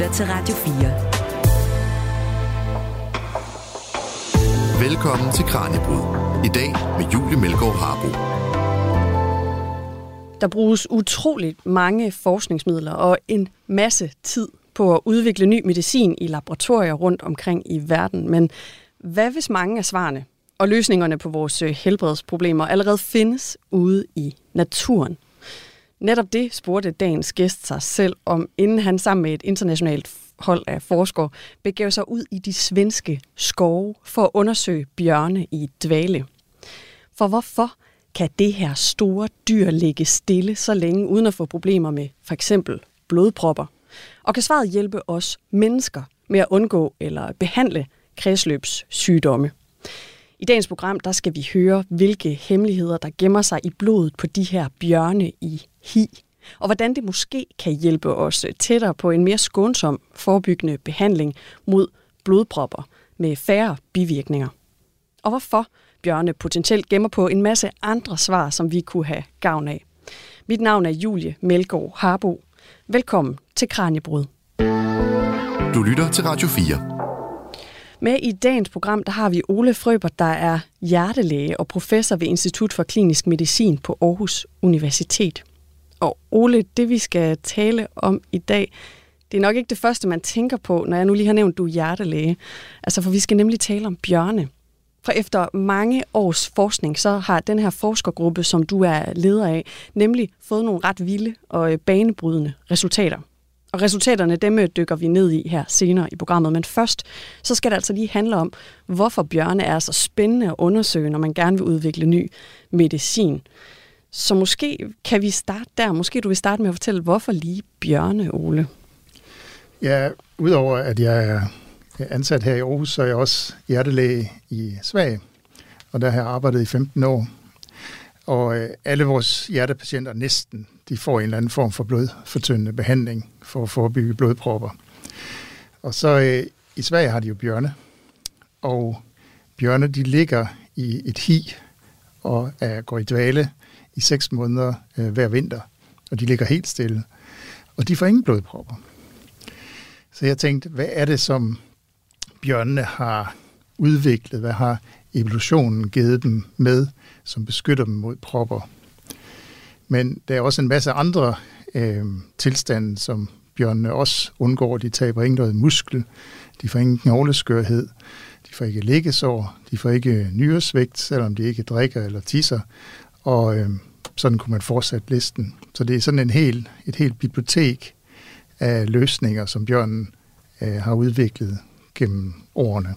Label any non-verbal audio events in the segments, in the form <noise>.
lytter til Radio 4. Velkommen til Kranjebrud. I dag med Julie Melgaard Harbo. Der bruges utroligt mange forskningsmidler og en masse tid på at udvikle ny medicin i laboratorier rundt omkring i verden. Men hvad hvis mange af svarene og løsningerne på vores øh, helbredsproblemer allerede findes ude i naturen? Netop det spurgte dagens gæst sig selv om, inden han sammen med et internationalt hold af forskere begav sig ud i de svenske skove for at undersøge bjørne i dvale. For hvorfor kan det her store dyr ligge stille så længe uden at få problemer med for eksempel blodpropper? Og kan svaret hjælpe os mennesker med at undgå eller behandle kredsløbssygdomme? I dagens program der skal vi høre, hvilke hemmeligheder der gemmer sig i blodet på de her bjørne i hi, og hvordan det måske kan hjælpe os tættere på en mere skånsom forebyggende behandling mod blodpropper med færre bivirkninger. Og hvorfor bjørne potentielt gemmer på en masse andre svar, som vi kunne have gavn af. Mit navn er Julie Melgaard Harbo. Velkommen til Kranjebrud. Du lytter til Radio 4. Med i dagens program, der har vi Ole Frøber, der er hjertelæge og professor ved Institut for Klinisk Medicin på Aarhus Universitet. Og Ole, det vi skal tale om i dag, det er nok ikke det første, man tænker på, når jeg nu lige har nævnt, du er hjertelæge. Altså, for vi skal nemlig tale om bjørne. For efter mange års forskning, så har den her forskergruppe, som du er leder af, nemlig fået nogle ret vilde og øh, banebrydende resultater. Og resultaterne, dem øh, dykker vi ned i her senere i programmet. Men først, så skal det altså lige handle om, hvorfor bjørne er så spændende at undersøge, når man gerne vil udvikle ny medicin. Så måske kan vi starte der. Måske du vil starte med at fortælle, hvorfor lige bjørne, Ole? Ja, udover at jeg er ansat her i Aarhus, så er jeg også hjertelæge i Sverige. Og der har jeg arbejdet i 15 år. Og øh, alle vores hjertepatienter næsten, de får en eller anden form for blodfortyndende behandling for at forebygge blodpropper. Og så øh, i Sverige har de jo bjørne. Og bjørne, de ligger i et hi og er, går i dvale i seks måneder øh, hver vinter. Og de ligger helt stille. Og de får ingen blodpropper. Så jeg tænkte, hvad er det, som bjørnene har udviklet? Hvad har evolutionen givet dem med, som beskytter dem mod propper? Men der er også en masse andre øh, tilstande, som bjørnene også undgår. De taber ikke noget muskel, de får ingen knogleskørhed, de får ikke liggesår, de får ikke nyresvigt, selvom de ikke drikker eller tisser. Og øh, sådan kunne man fortsætte listen. Så det er sådan en hel, et helt bibliotek af løsninger, som bjørnen øh, har udviklet gennem årene.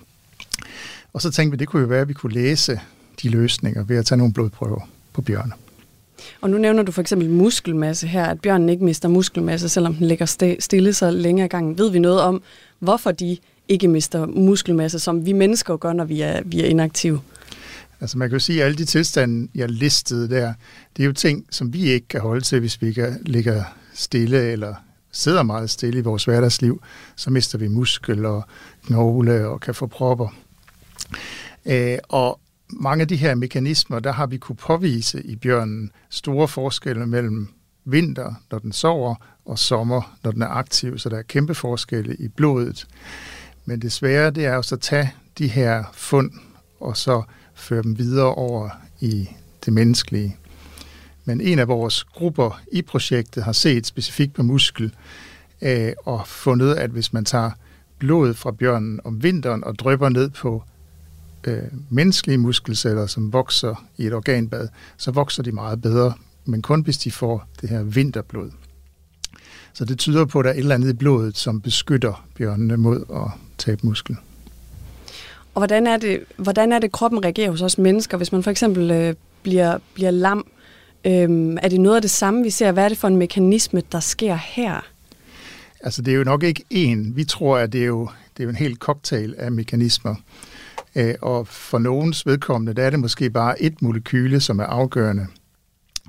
Og så tænkte vi, det kunne jo være, at vi kunne læse de løsninger ved at tage nogle blodprøver på bjørne. Og nu nævner du for eksempel muskelmasse her, at bjørnen ikke mister muskelmasse, selvom den ligger stille så længe gang. Ved vi noget om, hvorfor de ikke mister muskelmasse, som vi mennesker gør, når vi er, vi er inaktive? Altså man kan jo sige, at alle de tilstande, jeg listede der, det er jo ting, som vi ikke kan holde til, hvis vi ikke ligger stille eller sidder meget stille i vores hverdagsliv, så mister vi muskel og knogle og kan få propper. Øh, og mange af de her mekanismer, der har vi kunne påvise i bjørnen store forskelle mellem vinter, når den sover, og sommer, når den er aktiv, så der er kæmpe forskelle i blodet. Men det svære, det er jo så at tage de her fund, og så føre dem videre over i det menneskelige. Men en af vores grupper i projektet har set specifikt på muskel øh, og fundet, at hvis man tager blod fra bjørnen om vinteren og drypper ned på øh, menneskelige muskelceller, som vokser i et organbad, så vokser de meget bedre, men kun hvis de får det her vinterblod. Så det tyder på, at der er et eller andet i blodet, som beskytter bjørnene mod at tabe muskel. Og hvordan er det, hvordan er det kroppen reagerer hos os mennesker, hvis man for eksempel øh, bliver, bliver lam? Øhm, er det noget af det samme, vi ser? Hvad er det for en mekanisme, der sker her? Altså, det er jo nok ikke én. Vi tror, at det er jo, det er jo en hel cocktail af mekanismer. Øh, og for nogens vedkommende, der er det måske bare et molekyle, som er afgørende.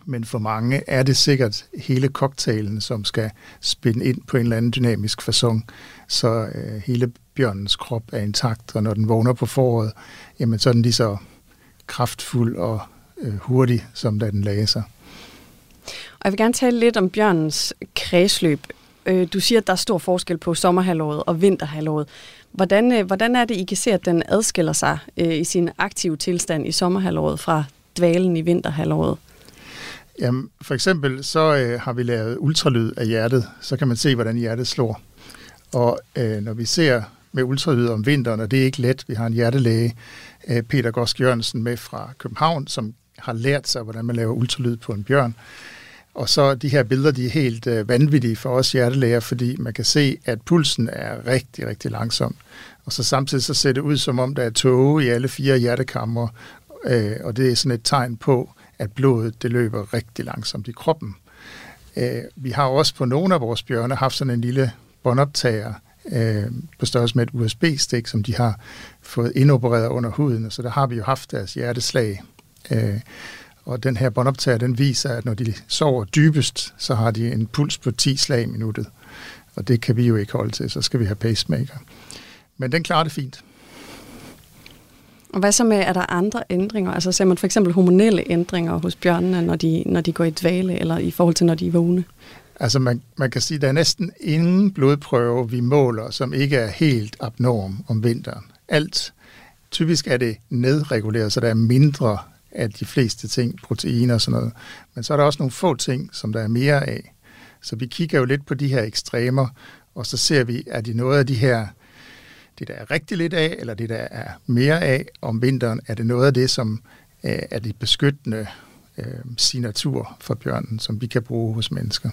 Men for mange er det sikkert hele cocktailen, som skal spænde ind på en eller anden dynamisk façon, så øh, hele bjørnens krop er intakt, og når den vågner på foråret, jamen så er den lige så kraftfuld og øh, hurtig, som da den lagde sig. Og jeg vil gerne tale lidt om bjørnens kredsløb. Øh, du siger, at der er stor forskel på sommerhalvåret og vinterhalvåret. Hvordan, øh, hvordan er det, I kan se, at den adskiller sig øh, i sin aktive tilstand i sommerhalvåret fra dvalen i vinterhalvåret? Jamen, for eksempel så øh, har vi lavet ultralyd af hjertet, så kan man se, hvordan hjertet slår. Og øh, når vi ser med ultralyd om vinteren, og det er ikke let, vi har en hjertelæge, øh, Peter Gosk Jørgensen, med fra København, som har lært sig, hvordan man laver ultralyd på en bjørn. Og så de her billeder, de er helt øh, vanvittige for os hjertelæger, fordi man kan se, at pulsen er rigtig, rigtig langsom. Og så samtidig så ser det ud, som om der er tåge i alle fire hjertekammer, øh, og det er sådan et tegn på, at blodet det løber rigtig langsomt i kroppen. Øh, vi har også på nogle af vores bjørne haft sådan en lille båndoptager øh, på størrelse med et USB-stik, som de har fået indopereret under huden, så der har vi jo haft deres hjerteslag. Øh, og den her båndoptager, den viser, at når de sover dybest, så har de en puls på 10 slag i minuttet. Og det kan vi jo ikke holde til, så skal vi have pacemaker. Men den klarer det fint. Og hvad så med, er der andre ændringer? Altså ser man for eksempel hormonelle ændringer hos bjørnene, når de, når de går i dvale, eller i forhold til, når de er vågne? Altså man, man kan sige, at der er næsten ingen blodprøve, vi måler, som ikke er helt abnorm om vinteren. Alt. Typisk er det nedreguleret, så der er mindre af de fleste ting, proteiner og sådan noget. Men så er der også nogle få ting, som der er mere af. Så vi kigger jo lidt på de her ekstremer, og så ser vi, er det noget af de her, det der er rigtig lidt af, eller det der er mere af om vinteren, er det noget af det, som øh, er det beskyttende øh, signatur for bjørnen, som vi kan bruge hos mennesker.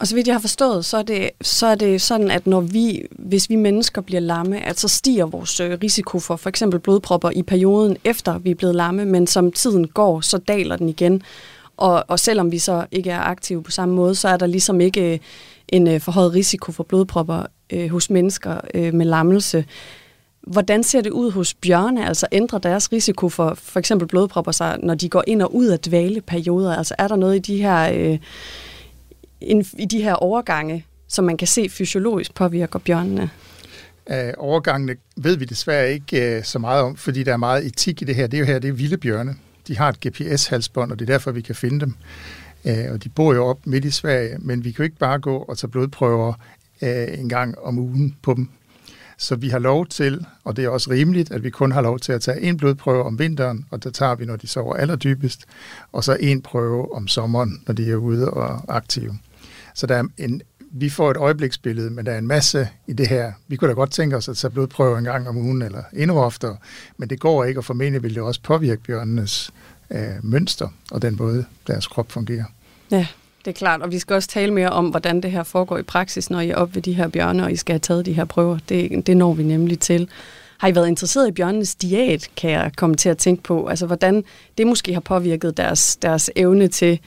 Og så vidt jeg har forstået, så er det, så er det sådan, at når vi, hvis vi mennesker bliver lamme, at så stiger vores øh, risiko for for eksempel blodpropper i perioden efter vi er blevet lamme, men som tiden går, så daler den igen. Og, og selvom vi så ikke er aktive på samme måde, så er der ligesom ikke øh, en øh, forhøjet risiko for blodpropper øh, hos mennesker øh, med lammelse. Hvordan ser det ud hos bjørne? Altså ændrer deres risiko for for eksempel blodpropper sig, når de går ind og ud af dvaleperioder? Altså er der noget i de her... Øh, i de her overgange, som man kan se fysiologisk påvirker bjørnene? Uh, overgangene ved vi desværre ikke uh, så meget om, fordi der er meget etik i det her. Det er jo her, det er vilde bjørne. De har et GPS-halsbånd, og det er derfor, vi kan finde dem. Uh, og de bor jo op midt i Sverige, men vi kan jo ikke bare gå og tage blodprøver uh, en gang om ugen på dem. Så vi har lov til, og det er også rimeligt, at vi kun har lov til at tage en blodprøve om vinteren, og der tager vi, når de sover allerdybest, og så en prøve om sommeren, når de er ude og aktive. Så der er en, vi får et øjebliksbillede, men der er en masse i det her. Vi kunne da godt tænke os at tage blodprøver en gang om ugen, eller endnu oftere, men det går ikke, og formentlig vil det også påvirke bjørnenes øh, mønster og den måde, deres krop fungerer. Ja, det er klart, og vi skal også tale mere om, hvordan det her foregår i praksis, når I er oppe ved de her bjørne, og I skal have taget de her prøver. Det, det når vi nemlig til. Har I været interesseret i bjørnenes diæt, kan jeg komme til at tænke på? Altså, hvordan det måske har påvirket deres, deres evne til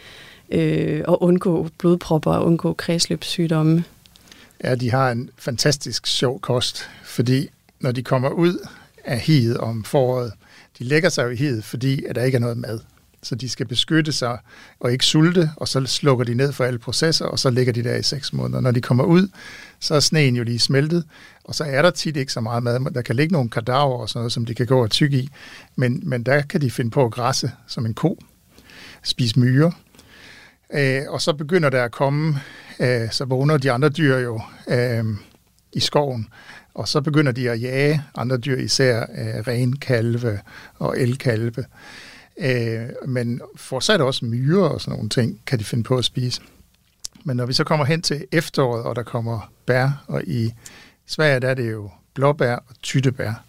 øh, og undgå blodpropper og undgå kredsløbssygdomme. Ja, de har en fantastisk sjov kost, fordi når de kommer ud af hiet om foråret, de lægger sig jo i hiet, fordi at der ikke er noget mad. Så de skal beskytte sig og ikke sulte, og så slukker de ned for alle processer, og så ligger de der i seks måneder. Når de kommer ud, så er sneen jo lige smeltet, og så er der tit ikke så meget mad. Der kan ligge nogle kadaver og sådan noget, som de kan gå og tykke i, men, men der kan de finde på at græsse som en ko, spise myrer, Øh, og så begynder der at komme, øh, så vågner de andre dyr jo øh, i skoven, og så begynder de at jage andre dyr, især øh, renkalve og elkalve. Øh, men fortsat også myrer og sådan nogle ting, kan de finde på at spise. Men når vi så kommer hen til efteråret, og der kommer bær, og i Sverige der er det jo blåbær og tyttebær,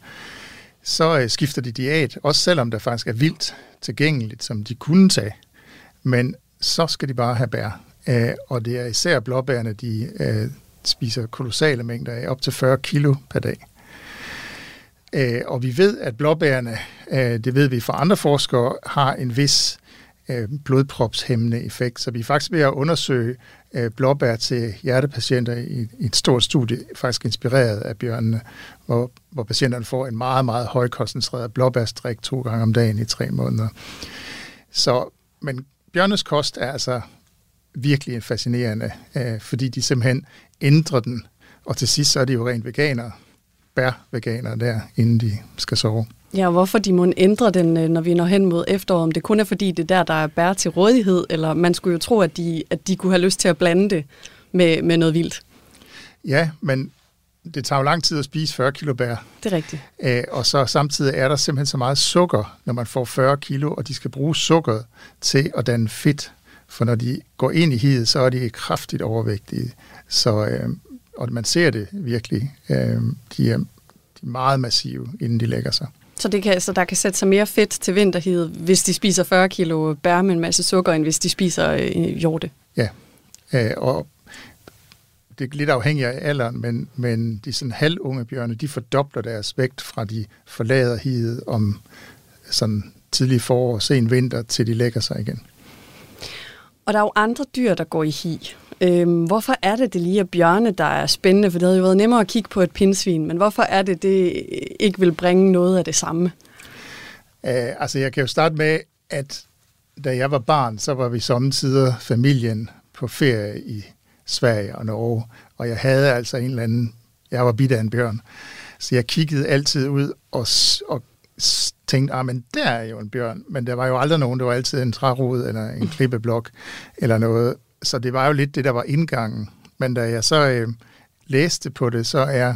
så øh, skifter de diæt, også selvom der faktisk er vildt tilgængeligt, som de kunne tage. Men så skal de bare have bær. Øh, og det er især blåbærne, de øh, spiser kolossale mængder af, op til 40 kilo per dag. Øh, og vi ved, at blåbærne, øh, det ved vi fra andre forskere, har en vis øh, blodpropshæmmende effekt. Så vi er faktisk ved at undersøge øh, blåbær til hjertepatienter i, i et stort studie, faktisk inspireret af bjørnene, hvor, hvor patienterne får en meget, meget højkoncentreret blåbærstrik to gange om dagen i tre måneder. Så, men bjørnes kost er altså virkelig fascinerende, øh, fordi de simpelthen ændrer den, og til sidst så er de jo rent veganere, bær-veganere der, inden de skal sove. Ja, og hvorfor de må ændre den, øh, når vi når hen mod efteråret, om det kun er fordi, det er der, der er bær til rådighed, eller man skulle jo tro, at de, at de kunne have lyst til at blande det med, med noget vildt. Ja, men det tager jo lang tid at spise 40 kilo bær. Det er rigtigt. Æ, og så samtidig er der simpelthen så meget sukker, når man får 40 kilo, og de skal bruge sukker til at danne fedt. For når de går ind i hidet, så er de kraftigt overvægtige. Så, øh, og man ser det virkelig. Øh, de, er, de er meget massive, inden de lægger sig. Så, det kan, så der kan sætte sig mere fedt til vinterhidet, hvis de spiser 40 kilo bær med en masse sukker, end hvis de spiser øh, hjorte? Ja, øh, og det er lidt afhængigt af alderen, men, men de sådan halvunge bjørne, de fordobler deres vægt fra de forlader hidet om sådan tidlig forår, sen vinter, til de lægger sig igen. Og der er jo andre dyr, der går i hi. Øhm, hvorfor er det, det lige er bjørne, der er spændende? For det havde jo været nemmere at kigge på et pindsvin, men hvorfor er det, det ikke vil bringe noget af det samme? Uh, altså, jeg kan jo starte med, at da jeg var barn, så var vi samtidig familien på ferie i Sverige og Norge, og jeg havde altså en eller anden, jeg var bidt af en bjørn, så jeg kiggede altid ud og, og tænkte, ah, men der er jo en bjørn, men der var jo aldrig nogen, det var altid en trærod eller en <laughs> klippeblok eller noget, så det var jo lidt det, der var indgangen. Men da jeg så øh, læste på det, så er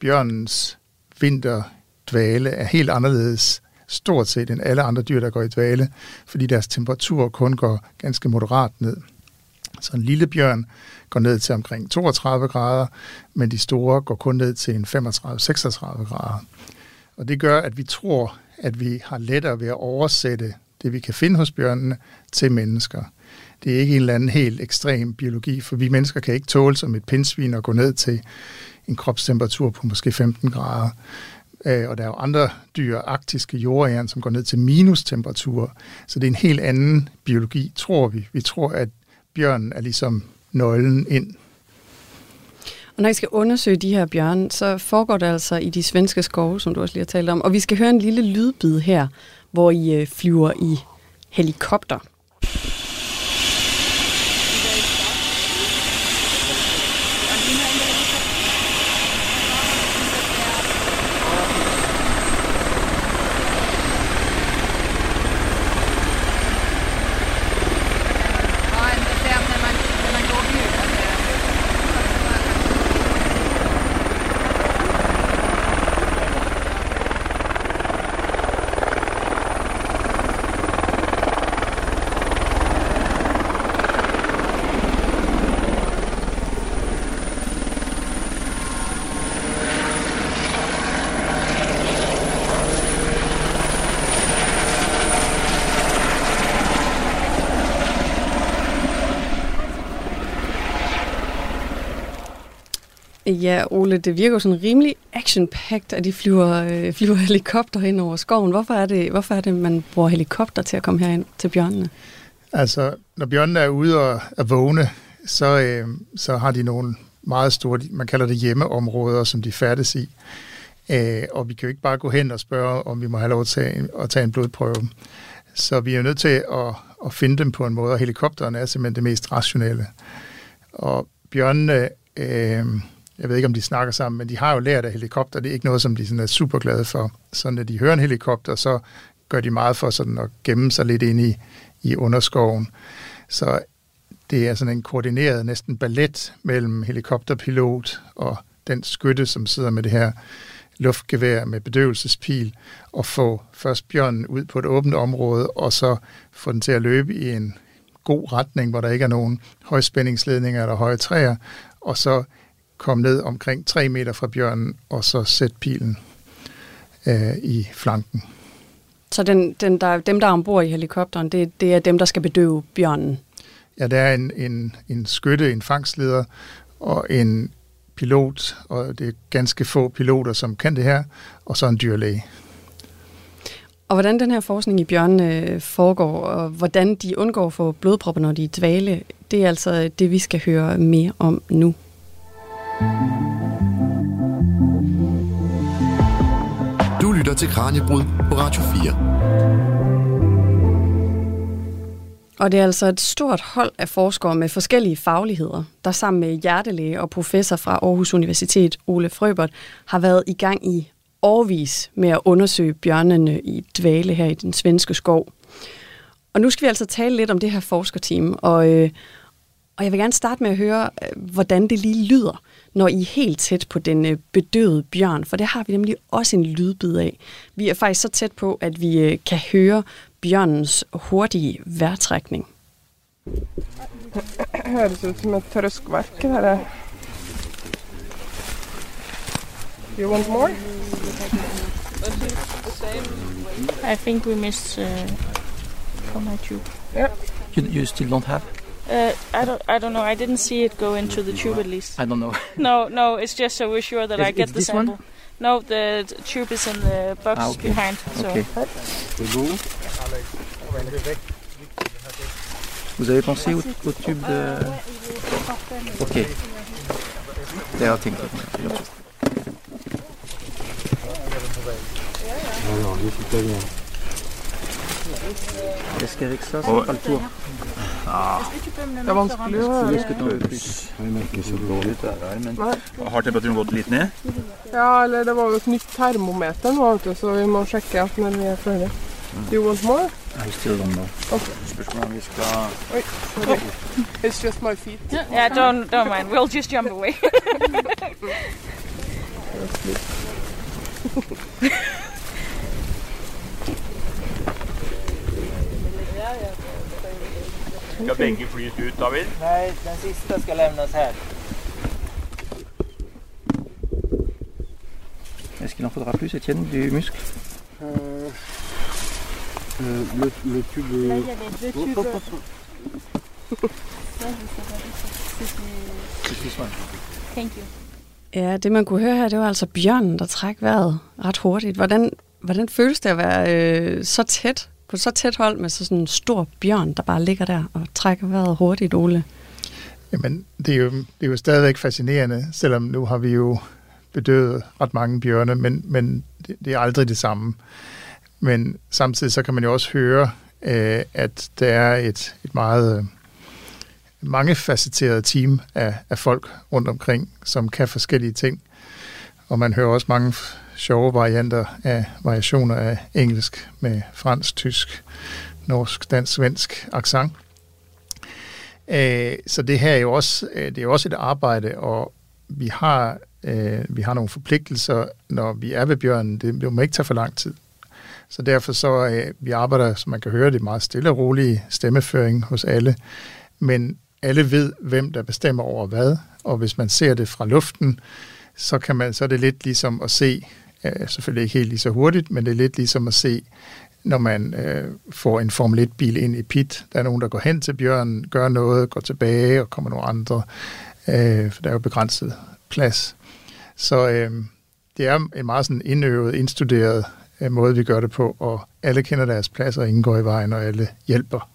bjørnens vinterdvale er helt anderledes stort set end alle andre dyr, der går i dvale, fordi deres temperatur kun går ganske moderat ned. Så en lille bjørn går ned til omkring 32 grader, men de store går kun ned til en 35-36 grader. Og det gør, at vi tror, at vi har lettere ved at oversætte det, vi kan finde hos bjørnene, til mennesker. Det er ikke en eller anden helt ekstrem biologi, for vi mennesker kan ikke tåle som et pindsvin at gå ned til en kropstemperatur på måske 15 grader. Øh, og der er jo andre dyr, arktiske jordæren, som går ned til minustemperatur. Så det er en helt anden biologi, tror vi. Vi tror, at bjørnen er ligesom nøglen ind. Og når I skal undersøge de her bjørne, så foregår det altså i de svenske skove, som du også lige har talt om. Og vi skal høre en lille lydbid her, hvor I øh, flyver i helikopter. Ja, Ole, det virker jo sådan rimelig action at de flyver, øh, flyver <laughs> helikopter ind over skoven. Hvorfor er, det, hvorfor er det, man bruger helikopter til at komme herind til bjørnene? Altså, når bjørnene er ude og er vågne, så, øh, så har de nogle meget store, man kalder det hjemmeområder, som de færdes i. Øh, og vi kan jo ikke bare gå hen og spørge, om vi må have lov til at, at tage en blodprøve. Så vi er nødt til at, at finde dem på en måde, og helikopteren er simpelthen det mest rationelle. Og bjørnene... Øh, jeg ved ikke, om de snakker sammen, men de har jo lært af helikopter. Det er ikke noget, som de sådan er super glade for. Så når de hører en helikopter, så gør de meget for sådan at gemme sig lidt ind i, i underskoven. Så det er sådan en koordineret næsten ballet mellem helikopterpilot og den skytte, som sidder med det her luftgevær med bedøvelsespil, og få først bjørnen ud på et åbent område, og så få den til at løbe i en god retning, hvor der ikke er nogen højspændingsledninger eller høje træer, og så komme ned omkring 3 meter fra bjørnen, og så sætte pilen øh, i flanken. Så den, den der, dem, der er ombord i helikopteren, det, det er dem, der skal bedøve bjørnen? Ja, der er en, en, en skytte, en fangstleder og en pilot, og det er ganske få piloter, som kan det her, og så en dyrlæge. Og hvordan den her forskning i bjørnene foregår, og hvordan de undgår at få blodpropper, når de er dvale, det er altså det, vi skal høre mere om nu. Du lytter til Kranjebrud på Radio 4. Og det er altså et stort hold af forskere med forskellige fagligheder, der sammen med hjertelæge og professor fra Aarhus Universitet, Ole Frøbert, har været i gang i årvis med at undersøge bjørnene i dvale her i den svenske skov. Og nu skal vi altså tale lidt om det her forskerteam, og, øh, Og jeg vil gerne starte med at høre, øh, hvordan det lige lyder, når I er helt tæt på den øh, bedøvede bjørn, for det har vi nemlig også en lydbid af. Vi er faktisk så tæt på, at vi øh, kan høre bjørnens hurtige vejrtrækning. Høres ut som et trøskverk. Det her. You want more? I think we missed uh, from my tube. Yeah. You, you still don't have? Uh, I don't. I don't know. I didn't see it go into the tube at least. I don't know. <laughs> No, no. It's just so we're sure that Is- I get is the this sample. one? No, the tube is in the box Ah, okay. behind. So Ok. Vous avez pensé au, au tube de... Ok. Det har jeg tænkt lidt. Est-ce qu'avec ça, ça Ouais. fera le tour Det er vanskelig å høre. Har temperaturen gått litt ned? Ja, eller det var jo et nytt termometer nå, vet du, så vi må sjekke at når vi er ferdig. Do you want more? I still don't know. Spørs hvordan vi skal Oi, sorry. It's just my feet. yeah, don't don't mind. We'll just jump away. <laughs> <laughs> Skal begge flyt ut, David? Nej, den sista ska lämnas här. Est-ce qu'il en faudra plus, Étienne, du muscle le, le tube Là, il y avait deux tubes. Thank you. Ja, det man kunne høre her, det var altså bjørnen, der træk vejret ret hurtigt. Hvordan, hvordan føles det at være øh, så tæt, på så tæt hold med så sådan en stor bjørn, der bare ligger der og trækker vejret hurtigt, Ole? Jamen, det er, jo, det er jo stadigvæk fascinerende, selvom nu har vi jo bedøvet ret mange bjørne, men, men det, det er aldrig det samme. Men samtidig så kan man jo også høre, øh, at der er et, et meget øh, mangefacetteret team af, af folk rundt omkring, som kan forskellige ting. Og man hører også mange sjove varianter af variationer af engelsk med fransk, tysk, norsk, dansk, svensk accent. Øh, så det her er jo også, øh, det er jo også et arbejde, og vi har, øh, vi har nogle forpligtelser, når vi er ved bjørnen. Det, det må ikke tage for lang tid. Så derfor så, øh, vi arbejder, som man kan høre, det er meget stille og rolig stemmeføring hos alle. Men alle ved, hvem der bestemmer over hvad, og hvis man ser det fra luften, så, kan man, så er det lidt ligesom at se, øh, selvfølgelig ikke helt lige så hurtigt, men det er lidt ligesom at se, når man øh, får en Formel 1-bil ind i pit. Der er nogen, der går hen til bjørnen, gør noget, går tilbage, og kommer nogle andre, øh, for der er jo begrænset plads. Så øh, det er en meget sådan indøvet, indstuderet øh, måde, vi gør det på, og alle kender deres plads, og ingen går i vejen, og alle hjælper.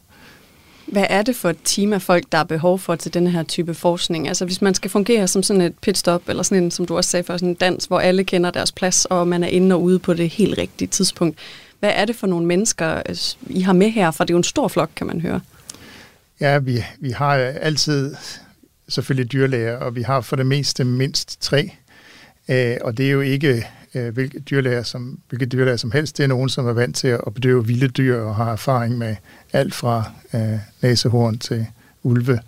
Hvad er det for et team af folk, der er behov for til den her type forskning? Altså hvis man skal fungere som sådan et pitstop, eller sådan en, som du også sagde før, sådan en dans, hvor alle kender deres plads, og man er inde og ude på det helt rigtige tidspunkt. Hvad er det for nogle mennesker, øh, I har med her? For det er jo en stor flok, kan man høre. Ja, vi, vi har altid selvfølgelig dyrlæger, og vi har for det meste mindst tre. Øh, og det er jo ikke øh, hvilke dyrlæger som, hvilke dyrlæger som helst. Det er nogen, som er vant til at bedøve vilde dyr og har erfaring med alt fra øh, næsehorn til ulve.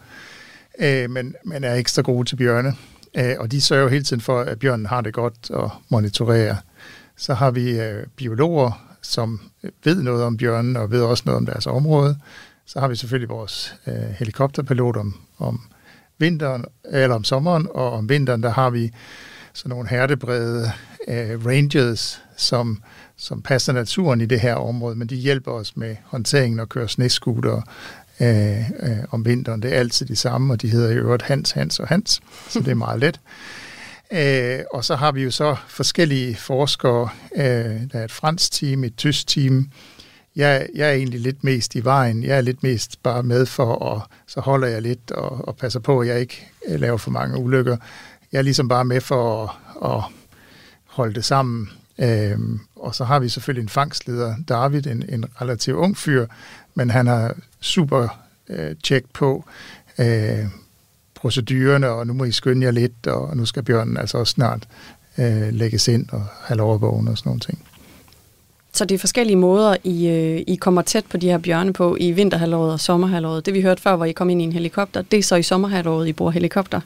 Øh, men, men er ekstra gode til bjørne. Øh, og de sørger jo hele tiden for, at bjørnen har det godt og monitorerer. Så har vi øh, biologer, som ved noget om bjørnen og ved også noget om deres område. Så har vi selvfølgelig vores øh, helikopterpilot om, om vinteren, eller om sommeren, og om vinteren, der har vi sådan nogle hertebrede øh, rangers, som, som passer naturen i det her område, men de hjælper os med håndteringen og kører snescooter øh, øh, om vinteren. Det er altid de samme, og de hedder i øvrigt Hans, Hans og Hans, så det er <laughs> meget let. Øh, og så har vi jo så forskellige forskere. Øh, der er et fransk team, et tysk team. Jeg, jeg er egentlig lidt mest i vejen. Jeg er lidt mest bare med for, og så holder jeg lidt og, og passer på, at jeg ikke laver for mange ulykker. Jeg er ligesom bare med for at, at holde det sammen. Øhm, og så har vi selvfølgelig en fangstleder, David, en, en relativt ung fyr, men han har super øh, tjek på øh, procedurerne, og nu må I skynde jer lidt, og nu skal bjørnen altså også snart øh, lægges ind og have lov at vågne og sådan nogle ting. Så det er forskellige måder, I, øh, I kommer tæt på de her bjørne på i vinterhalvåret og sommerhalvåret. Det vi hørte før, hvor I kom ind i en helikopter, det er så i sommerhalvåret, I bruger helikopter.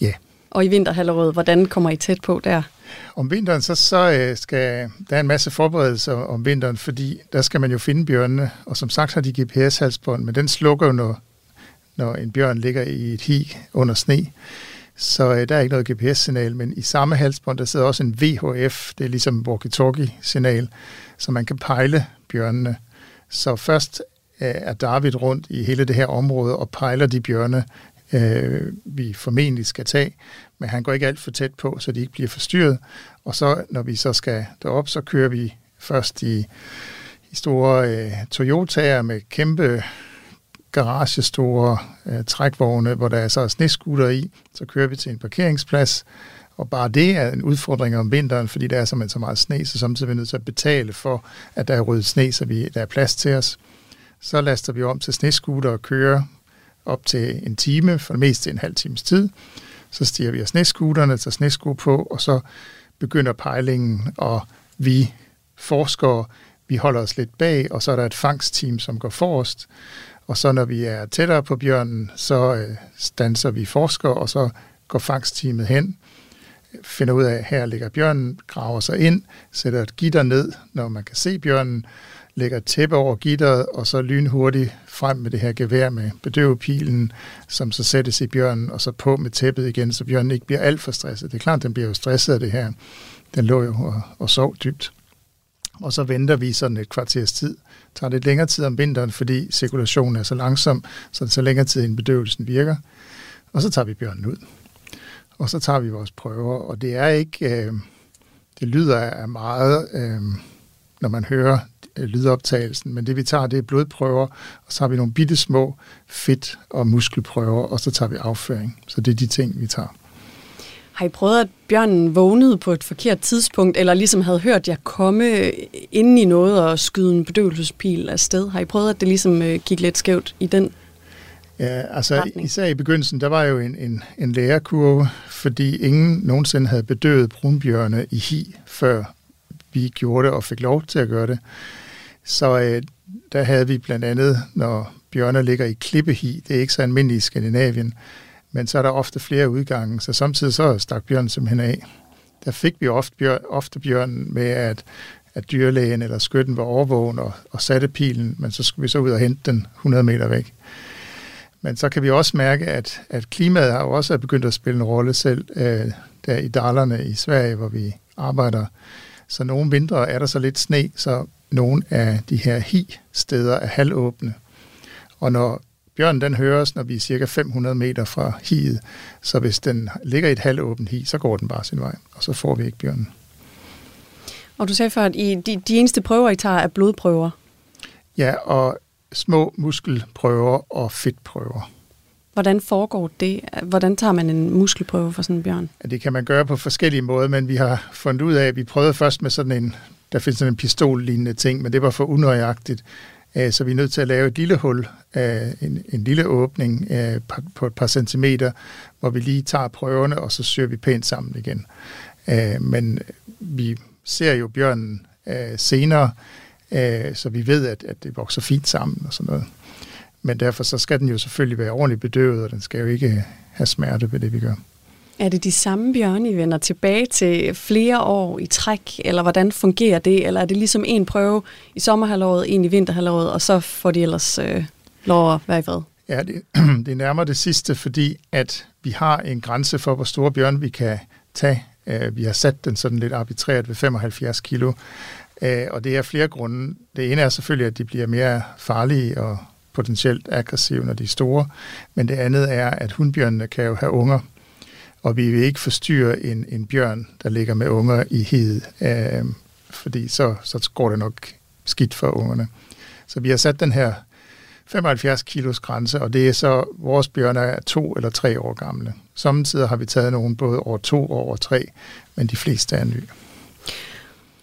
Ja. Og i vinterhalvåret, hvordan kommer I tæt på der? Om vinteren, så, så øh, skal der er en masse forberedelser om vinteren, fordi der skal man jo finde bjørnene, og som sagt har de GPS-halsbånd, men den slukker jo, når, når en bjørn ligger i et hi under sne. Så øh, der er ikke noget GPS-signal, men i samme halsbånd, der sidder også en VHF, det er ligesom walkie-talkie-signal, så man kan pejle bjørnene. Så først øh, er David rundt i hele det her område og pejler de bjørne, øh, vi formentlig skal tage, men han går ikke alt for tæt på, så de ikke bliver forstyrret. Og så, når vi så skal derop, så kører vi først i, i store øh, Toyota'er med kæmpe garagestore øh, trækvogne, hvor der er så sneskutter i. Så kører vi til en parkeringsplads, og bare det er en udfordring om vinteren, fordi der er simpelthen så meget sne, så samtidig er vi nødt til at betale for, at der er ryddet sne, så vi, der er plads til os. Så laster vi om til sneskutter og kører op til en time, for det meste en halv times tid. Så stiger vi af sneskutterne, tager snesko på, og så begynder pejlingen, og vi forskere, vi holder os lidt bag, og så er der et fangstteam, som går forrest. Og så når vi er tættere på bjørnen, så øh, stanser vi forskere, og så går fangstteamet hen, finder ud af, at her ligger bjørnen, graver sig ind, sætter et gitter ned, når man kan se bjørnen, lægger et tæppe over gitteret, og så lynhurtigt frem med det her gevær med bedøvepilen, som så sættes i bjørnen, og så på med tæppet igen, så bjørnen ikke bliver alt for stresset. Det er klart, den bliver jo stresset af det her. Den lå jo og, og sov dybt. Og så venter vi sådan et kvarters tid. Det tager lidt længere tid om vinteren, fordi cirkulationen er så langsom, så det tager længere tid, end bedøvelsen virker. Og så tager vi bjørnen ud. Og så tager vi vores prøver, og det er ikke... Øh, det lyder af meget, øh, når man hører lydoptagelsen, men det vi tager, det er blodprøver, og så har vi nogle bitte små fedt- og muskelprøver, og så tager vi afføring. Så det er de ting, vi tager. Har I prøvet, at bjørnen vågnede på et forkert tidspunkt, eller ligesom havde hørt jer komme ind i noget og skyde en bedøvelsespil afsted? Har I prøvet, at det ligesom øh, gik lidt skævt i den Ja, altså retning? især i begyndelsen, der var jo en, en, en lærekurve, fordi ingen nogensinde havde bedøvet brunbjørne i hi, før vi gjorde det og fik lov til at gøre det. Så øh, der havde vi blandt andet, når bjørne ligger i klippehi, det er ikke så almindeligt i Skandinavien, men så er der ofte flere udgange, så samtidig så stak bjørnen simpelthen af. Der fik vi ofte, bjørn, ofte bjørnen med, at, at dyrlægen eller skytten var overvågen og, og satte pilen, men så skulle vi så ud og hente den 100 meter væk. Men så kan vi også mærke, at, at klimaet har også begyndt at spille en rolle selv øh, der i Dalerne i Sverige, hvor vi arbejder. Så nogle vintre er der så lidt sne, så nogle af de her hi-steder er halvåbne. Og når bjørnen den høres, når vi er cirka 500 meter fra hiet, så hvis den ligger i et halvåbent hi, så går den bare sin vej, og så får vi ikke bjørnen. Og du sagde før, at I, de, de eneste prøver, I tager, er blodprøver. Ja, og små muskelprøver og fedtprøver. Hvordan foregår det? Hvordan tager man en muskelprøve for sådan en bjørn? Ja, Det kan man gøre på forskellige måder, men vi har fundet ud af, at vi prøvede først med sådan en, der findes sådan en pistollignende ting, men det var for unøjagtigt. Så vi er nødt til at lave et lille hul, en, en lille åbning på- et par centimeter, hvor vi lige tager prøverne, og så søger vi pænt sammen igen. Men vi ser jo bjørnen senere, så vi ved, at, at det vokser fint sammen og sådan noget. Men derfor så skal den jo selvfølgelig være ordentligt bedøvet, og den skal jo ikke have smerte ved det, vi gør. Er det de samme bjørne, I vender tilbage til flere år i træk, eller hvordan fungerer det? Eller er det ligesom en prøve i sommerhalvåret, en i vinterhalvåret, og så får de ellers øh, lov at være i fred? Ja, det, <clears throat> det er nærmere det sidste, fordi at vi har en grænse for, hvor store bjørn vi kan tage. Øh, vi har sat den sådan lidt arbitrært ved 75 kilo, øh, og det er flere grunde. Det ene er selvfølgelig, at de bliver mere farlige og potentielt aggressive, når de er store, men det andet er, at hundbjørnene kan jo have unger, og vi vil ikke forstyrre en, en bjørn, der ligger med unger i hed, øh, fordi så, så går det nok skidt for ungerne. Så vi har sat den her 75 kilos grænse, og det er så, vores bjørne er to eller tre år gamle. Samtidig har vi taget nogen både over to og over tre, men de fleste er nye.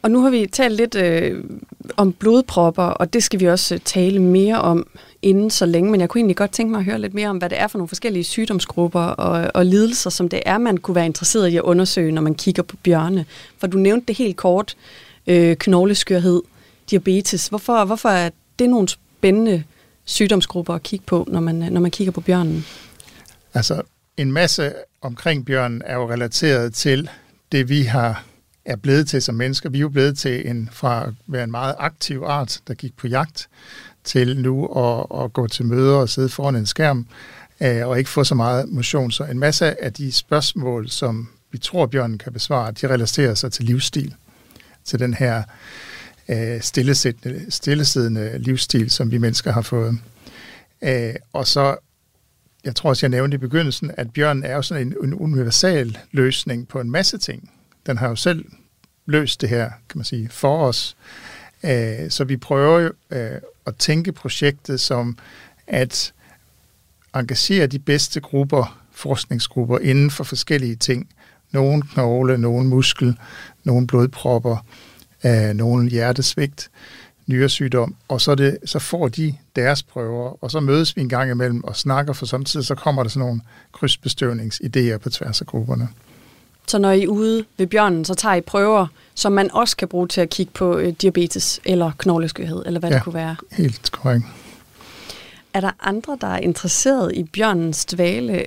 Og nu har vi talt lidt øh, om blodpropper, og det skal vi også øh, tale mere om inden så længe, men jeg kunne egentlig godt tænke mig at høre lidt mere om, hvad det er for nogle forskellige sygdomsgrupper og, og lidelser, som det er, man kunne være interesseret i at undersøge, når man kigger på bjørne. For du nævnte det helt kort, øh, knogleskørhed, diabetes. Hvorfor, hvorfor er det nogle spændende sygdomsgrupper at kigge på, når man, når man kigger på bjørnen? Altså, en masse omkring bjørnen er jo relateret til det, vi har er blevet til som mennesker. Vi er jo blevet til en, fra at være en meget aktiv art, der gik på jagt, til nu at, at gå til møder og sidde foran en skærm øh, og ikke få så meget motion. Så en masse af de spørgsmål, som vi tror, Bjørn kan besvare, de relaterer sig til livsstil. Til den her øh, stillesiddende, stillesiddende livsstil, som vi mennesker har fået. Øh, og så, jeg tror også, jeg nævnte i begyndelsen, at bjørnen er jo sådan en, en universal løsning på en masse ting. Den har jo selv løst det her, kan man sige, for os. Øh, så vi prøver jo øh, at tænke projektet som at engagere de bedste grupper, forskningsgrupper inden for forskellige ting. Nogle knogle, nogle muskel, nogle blodpropper, øh, nogle hjertesvigt, nyresygdom, og så, det, så får de deres prøver, og så mødes vi en gang imellem og snakker, for samtidig så kommer der sådan nogle krydsbestøvningsidéer på tværs af grupperne. Så når I er ude ved bjørnen, så tager I prøver, som man også kan bruge til at kigge på øh, diabetes eller knogleskørhed, eller hvad Ja. det kunne være. Helt korrekt. Er der andre, der er interesseret i bjørnens dvale,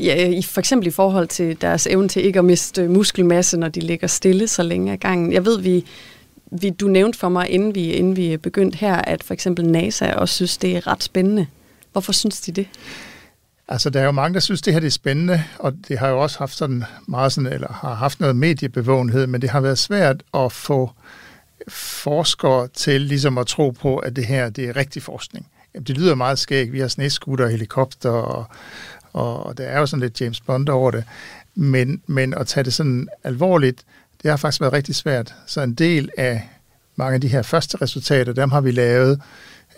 ja, i, for eksempel i forhold til deres evne til ikke at miste muskelmasse, når de ligger stille så længe ad gangen? Jeg ved, vi, vi, du nævnte for mig, inden vi, inden vi begyndte her, at for eksempel NASA også synes, det er ret spændende. Hvorfor synes de det? Altså, der er jo mange, der synes, det her det er spændende, og det har jo også haft sådan meget sådan, eller har haft noget mediebevågenhed, men det har været svært at få forskere til ligesom at tro på, at det her det er rigtig forskning. Jamen, det lyder meget skægt. Vi har sneskutter og helikopter, og, og der er jo sådan lidt James Bond over det. Men, men at tage det sådan alvorligt, det har faktisk været rigtig svært. Så en del af mange af de her første resultater, dem har vi lavet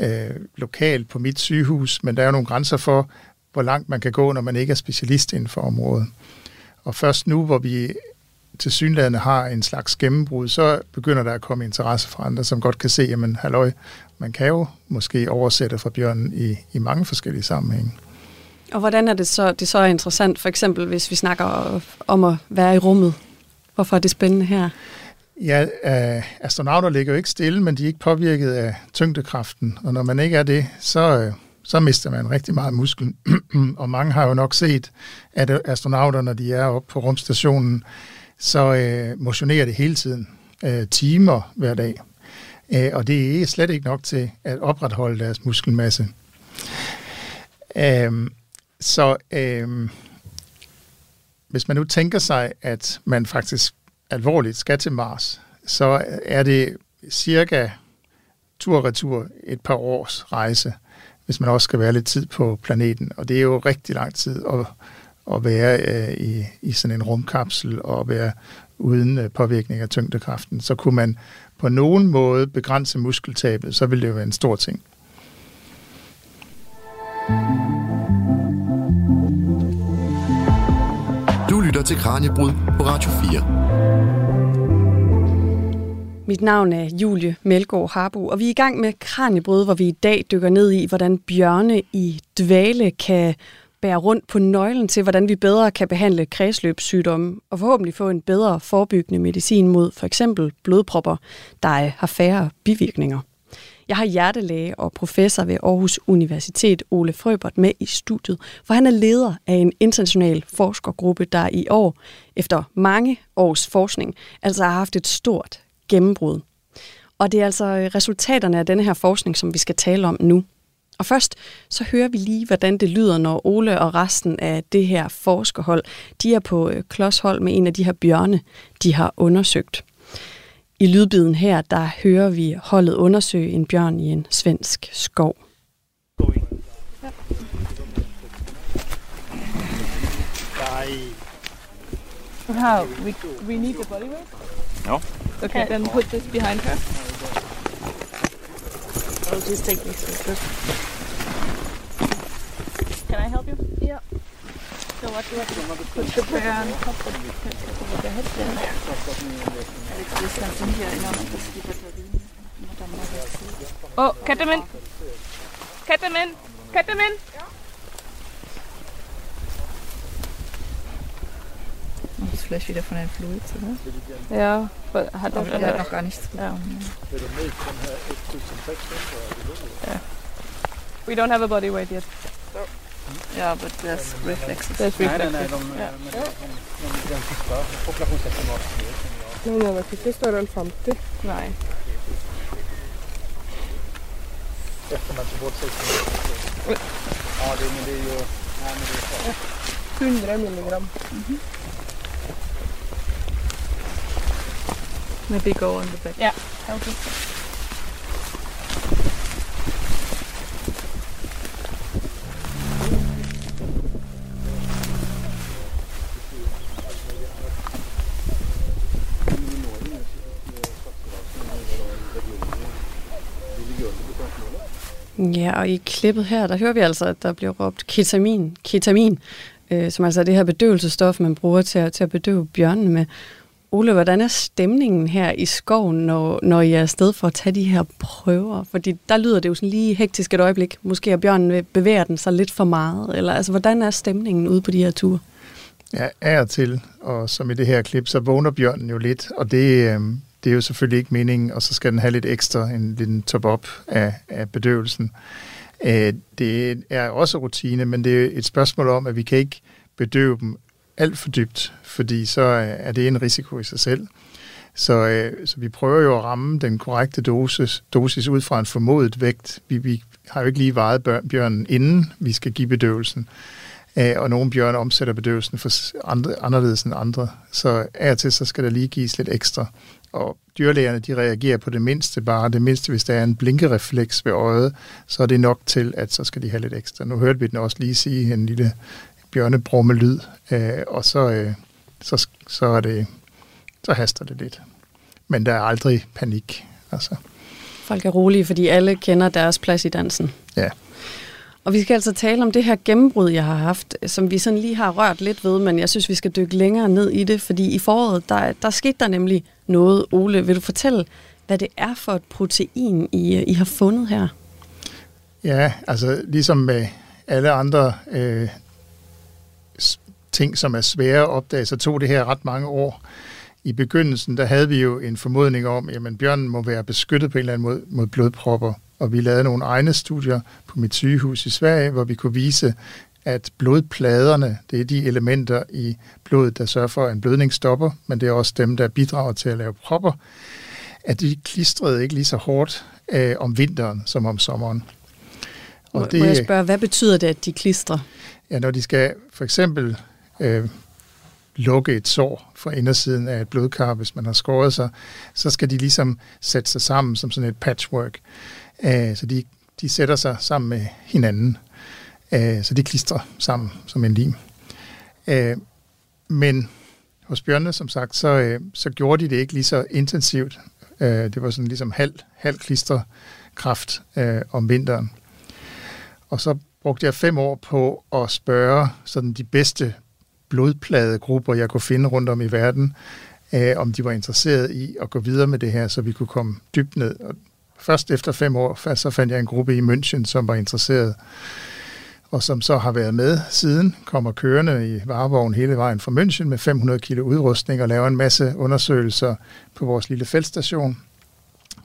øh, lokalt på mit sygehus, men der er jo nogle grænser for, hvor langt man kan gå, når man ikke er specialist inden for området. Og først nu, hvor vi til synlædende har en slags gennembrud, så begynder der at komme interesse fra andre, som godt kan se, jamen halløj, man kan jo måske oversætte fra bjørnen i, i mange forskellige sammenhænge. Og hvordan er det så, det så er interessant, for eksempel hvis vi snakker om at være i rummet? Hvorfor er det spændende her? Ja, øh, astronauter ligger jo ikke stille, men de er ikke påvirket af tyngdekraften, og når man ikke er det, så, øh, så mister man rigtig meget muskel. <clears throat> og mange har jo nok set, at astronauter, når de er oppe på rumstationen, så øh, motionerer det hele tiden, øh, timer hver dag. Øh, og det er slet ikke nok til at opretholde deres muskelmasse. Øh, så øh, hvis man nu tænker sig, at man faktisk alvorligt skal til Mars, så er det cirka tur-retur et par års rejse, hvis man også skal være lidt tid på planeten. Og det er jo rigtig lang tid at, at være øh, i, i sådan en rumkapsel og være uden øh, påvirkning af tyngdekraften. Så kunne man på nogen måde begrænse muskeltabet, så ville det jo være en stor ting. Du lytter til Kranjebrud på Radio 4. Mit navn er Julie Melgaard Harbo, og vi er i gang med Kranjebrød, hvor vi i dag dykker ned i, hvordan bjørne i dvale kan bære rundt på nøglen til, hvordan vi bedre kan behandle kredsløbssygdomme og forhåbentlig få en bedre forebyggende medicin mod for eksempel blodpropper, der har færre bivirkninger. Jeg har hjertelæge og professor ved Aarhus Universitet, Ole Frøbert, med i studiet, for han er leder af en international forskergruppe, der i år, efter mange års forskning, altså har haft et stort gennembrud. Og det er altså øh, resultaterne af denne her forskning, som vi skal tale om nu. Og først så hører vi lige, hvordan det lyder, når Ole og resten af det her forskerhold, de er på øh, klodshold med en af de her bjørne, de har undersøgt. I lydbiden her, der hører vi holdet undersøge en bjørn i en svensk skov. How? We, we need the body weight? No. Okay, then put this behind her. I'll just take this. Can I help you? Yeah. So what do I do? Put the prayer on top of the, of the head there. This comes in here. No, this is Oh, get them in. Vielleicht wieder von den Fluids, oder? Ja, hat Aber er er hat noch gar nichts Ja. bekommen. We don't have a body weight yet. Ja, but there's reflexes. There's Nej, nej, reflexes. nej, de, Ja. men, men, men den sista populationstesten var Nej, nej, jag tycker det står runt 50. Nej. efter man tog bort 16 Ja, det, men det är ju... Nej, men det är klart. 100 milligram. Maybe go on the back. Ja. Okay. Ja, og i klippet her, der hører vi altså, at der bliver råbt ketamin, ketamin øh, som altså er det her bedøvelsestof, man bruger til at, til at bedøve bjørnene med. Ole, hvordan er stemningen her i skoven, når, når I er afsted for at tage de her prøver? Fordi der lyder det jo sådan lige hektisk et øjeblik. Måske er bjørnen bevæger den sig lidt for meget. Eller altså, hvordan er stemningen ude på de her ture? Ja, af og til, og som i det her klip, så vågner bjørnen jo lidt, og det, øh, det er jo selvfølgelig ikke meningen, og så skal den have lidt ekstra, en lille top-up af, af bedøvelsen. Øh, det er også rutine, men det er et spørgsmål om, at vi kan ikke bedøve dem alt for dybt, fordi så øh, er det en risiko i sig selv. Så, øh, så vi prøver jo at ramme den korrekte dosis, dosis ud fra en formodet vægt. Vi, vi har jo ikke lige vejet bjørnen, inden vi skal give bedøvelsen. Øh, og nogle bjørne omsætter bedøvelsen for andre, anderledes end andre. Så af og til så skal der lige gives lidt ekstra. Og dyrlægerne de reagerer på det mindste bare. Det mindste, hvis der er en blinkerefleks ved øjet, så er det nok til, at så skal de have lidt ekstra. Nu hørte vi den også lige sige en lille bjørnebrumme lyd, øh, og så, øh, så, så, er det, så haster det lidt. Men der er aldrig panik. Altså, Folk er rolige, fordi alle kender deres plads i dansen. ja. Og vi skal altså tale om det her gennembrud, jeg har haft, som vi sådan lige har rørt lidt ved, men jeg synes, vi skal dykke længere ned i det, fordi i foråret, der, der skete der nemlig noget. Ole, vil du fortælle, hvad det er for et protein, I, I har fundet her? Ja, altså ligesom med alle andre øh, ting, som er svære at opdage, så tog det her ret mange år. I begyndelsen, der havde vi jo en formodning om, at jamen, bjørnen må være beskyttet på en eller anden måde mod blodpropper. Og vi lavede nogle egne studier på mit sygehus i Sverige, hvor vi kunne vise, at blodpladerne, det er de elementer i blodet, der sørger for, at en blødning stopper, men det er også dem, der bidrager til at lave propper, at de klistrede ikke lige så hårdt øh, om vinteren som om sommeren. Må, må jeg spørge, hvad betyder det, at de klistrer? Ja, når de skal for eksempel øh, lukke et sår fra indersiden af et blodkar, hvis man har skåret sig, så skal de ligesom sætte sig sammen som sådan et patchwork. Øh, så de, de sætter sig sammen med hinanden. Øh, så de klistrer sammen som en lim. Øh, men hos bjørnene, som sagt, så, øh, så gjorde de det ikke lige så intensivt. Øh, det var sådan ligesom halv, halv klisterkraft øh, om vinteren. Og så brugte jeg fem år på at spørge sådan de bedste blodpladegrupper, jeg kunne finde rundt om i verden, øh, om de var interesseret i at gå videre med det her, så vi kunne komme dybt ned. Og først efter fem år, så fandt jeg en gruppe i München, som var interesseret, og som så har været med siden, kommer kørende i varevogn hele vejen fra München med 500 kilo udrustning og laver en masse undersøgelser på vores lille feltstation.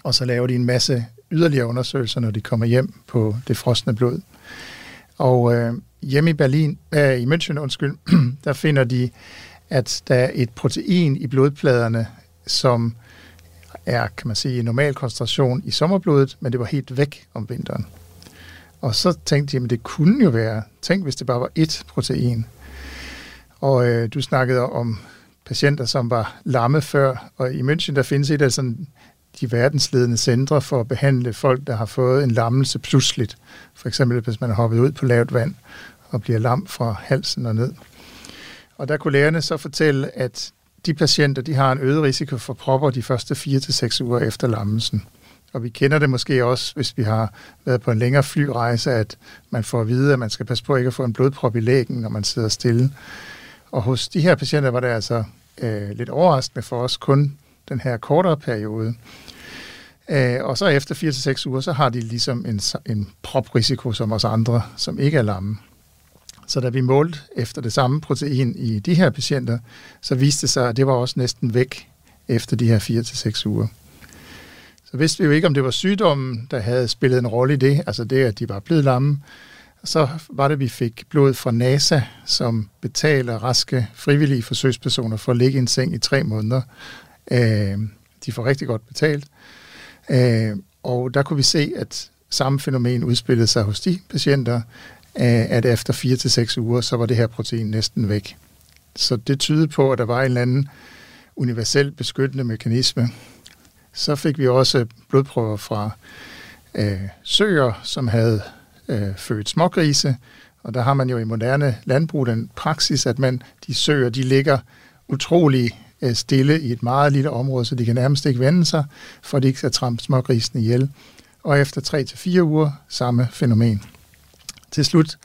Og så laver de en masse yderligere undersøgelser, når de kommer hjem på det frosne blod. Og øh, hjemme i Berlin, øh, i München, undskyld, <clears throat> der finder de, at der er et protein i blodpladerne, som er, kan man sige, i normal koncentration i sommerblodet, men det var helt væk om vinteren. Og så tænkte de, at det kunne jo være, tænk hvis det bare var ét protein. Og øh, du snakkede om patienter, som var lamme før, og i München, der findes et af sådan de verdensledende centre for at behandle folk, der har fået en lammelse pludseligt. For eksempel, hvis man har hoppet ud på lavt vand og bliver lam fra halsen og ned. Og der kunne lægerne så fortælle, at de patienter, de har en øget risiko for propper de første 4-6 uger efter lammelsen. Og vi kender det måske også, hvis vi har været på en længere flyrejse, at man får at vide, at man skal passe på ikke at få en blodprop i lægen, når man sidder stille. Og hos de her patienter var det altså øh, lidt overraskende for os kun den her kortere periode. Øh, og så efter 4-6 uger, så har de ligesom en, en proprisiko som os andre, som ikke er lamme. Så da vi målte efter det samme protein i de her patienter, så viste det sig, at det var også næsten væk efter de her 4-6 uger. Så vidste vi jo ikke, om det var sygdommen, der havde spillet en rolle i det, altså det, at de var blevet lamme. Så var det, at vi fik blod fra NASA, som betaler raske frivillige forsøgspersoner for at ligge i en seng i tre måneder. Øh, de får rigtig godt betalt. Øh, og der kunne vi se, at samme fænomen udspillede sig hos de patienter, øh, at efter 4-6 uger, så var det her protein næsten væk. Så det tyder på, at der var en eller anden universel beskyttende mekanisme. Så fik vi også blodprøver fra øh, søer, som havde øh, født smågrise, og der har man jo i moderne landbrug den praksis, at man de søer, de ligger utrolig Øh, stille i et meget lille område, så de kan nærmest ikke vende sig, for de ikke skal trampe smågrisene ihjel. Og efter 3-4 uger, samme fænomen. Til slut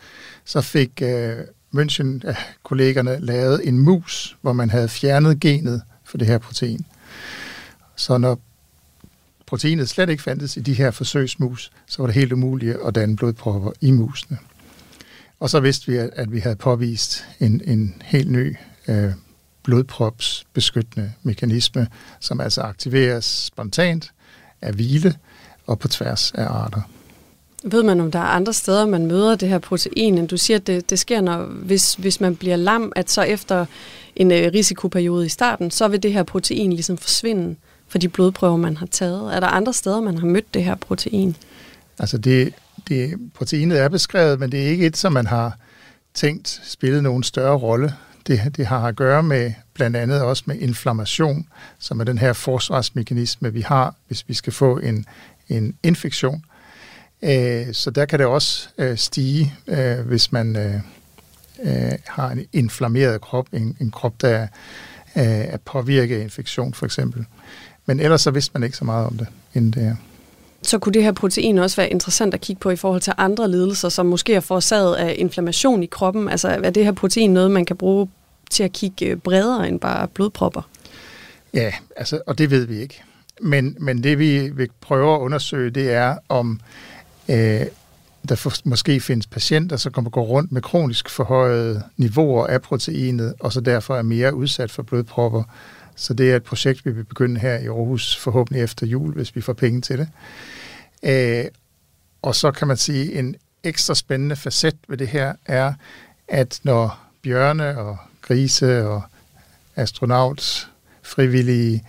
så fik øh, München-kollegerne øh, lavet en mus, hvor man havde fjernet genet for det her protein. Så når proteinet slet ikke fandtes i de her forsøgsmus, så var det helt umuligt at danne blodpropper i musene. Og så vidste vi, at vi havde påvist en, en helt ny øh, blodpropsbeskyttende mekanisme, som altså aktiveres spontant af hvile og på tværs af arter. Ved man, om der er andre steder, man møder det her protein? Du siger, at det, det sker, når, hvis, hvis man bliver lam, at så efter en øh, risikoperiode i starten, så vil det her protein ligesom forsvinde for de blodprøver, man har taget. Er der andre steder, man har mødt det her protein? Altså det, det, proteinet er beskrevet, men det er ikke et, som man har tænkt spillet nogen større rolle. Det, det har at gøre med blandt andet også med inflammation, som er den her forsvarsmekanisme, vi har, hvis vi skal få en, en infektion. Øh, så der kan det også øh, stige, øh, hvis man øh, øh, har en inflammeret krop, en, en krop, der øh, er påvirket af infektion for eksempel. Men ellers så vidste man ikke så meget om det, inden det her. Så kunne det her protein også være interessant at kigge på i forhold til andre lidelser, som måske er forårsaget af inflammation i kroppen? Altså er det her protein noget, man kan bruge til at kigge øh, bredere end bare blodpropper? Ja, altså, og det ved vi ikke. Men, men det vi vil prøve at undersøge, det er, om øh, der for, måske findes patienter, som kommer gå rundt med kronisk forhøjede niveauer af proteinet, og så derfor er mere udsat for blodpropper. Så det er et projekt, vi vil begynde her i Aarhus, forhåbentlig efter jul, hvis vi får penge til det. Øh, og så kan man sige, en ekstra spændende facet ved det her er, at når bjørne og grise og astronaut, frivillige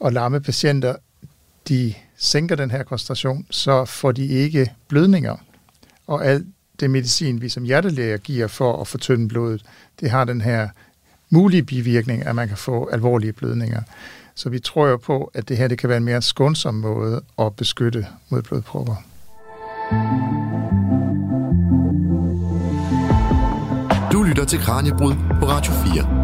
og lamme patienter, de sænker den her koncentration, så får de ikke blødninger. Og alt det medicin, vi som hjertelæger giver for at fortynde blodet, det har den her mulige bivirkning, at man kan få alvorlige blødninger. Så vi tror jo på, at det her det kan være en mere skånsom måde at beskytte mod blodpropper. Du lytter til Kranjebrud på Radio 4.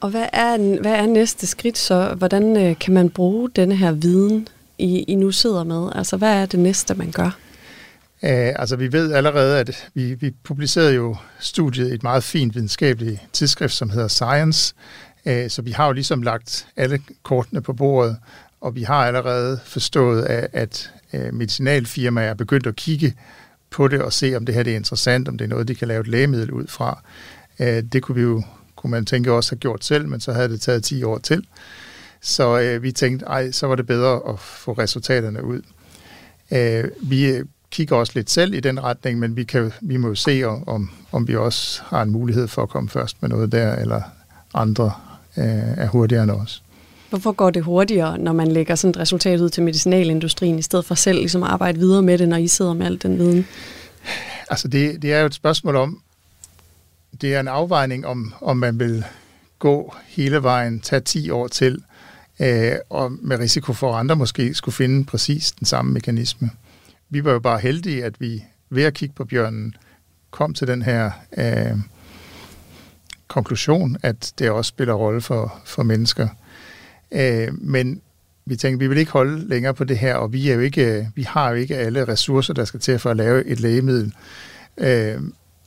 Og hvad er, hvad er næste skridt så? Hvordan øh, kan man bruge denne her viden, I, I nu sidder med? Altså, hvad er det næste, man gør? Øh, altså, vi ved allerede, at vi, vi publicerede jo studiet i et meget fint videnskabeligt tidsskrift, som hedder Science. Øh, så vi har jo ligesom lagt alle kortene på bordet, og vi har allerede forstået, at, at øh, medicinalfirmaer er begyndt at kigge på det og se, om det her det er interessant, om det er noget, de kan lave et lægemiddel ud fra. Det kunne vi jo kunne man tænke også have gjort selv, men så havde det taget 10 år til. Så øh, vi tænkte, ej, så var det bedre at få resultaterne ud. Øh, vi kigger også lidt selv i den retning, men vi, kan, vi må jo se, om, om vi også har en mulighed for at komme først med noget der, eller andre øh, er hurtigere end os. Hvorfor går det hurtigere, når man lægger sådan et resultat ud til medicinalindustrien, i stedet for selv ligesom at arbejde videre med det, når I sidder med al den viden? Altså det, det er jo et spørgsmål om, det er en afvejning om, om man vil gå hele vejen, tage 10 år til, øh, og med risiko for, at andre måske skulle finde præcis den samme mekanisme. Vi var jo bare heldige, at vi ved at kigge på bjørnen, kom til den her øh, konklusion, at det også spiller rolle for, for mennesker. Øh, men vi tænkte, vi vil ikke holde længere på det her, og vi, er jo ikke, vi har jo ikke alle ressourcer, der skal til for at lave et lægemiddel. Øh,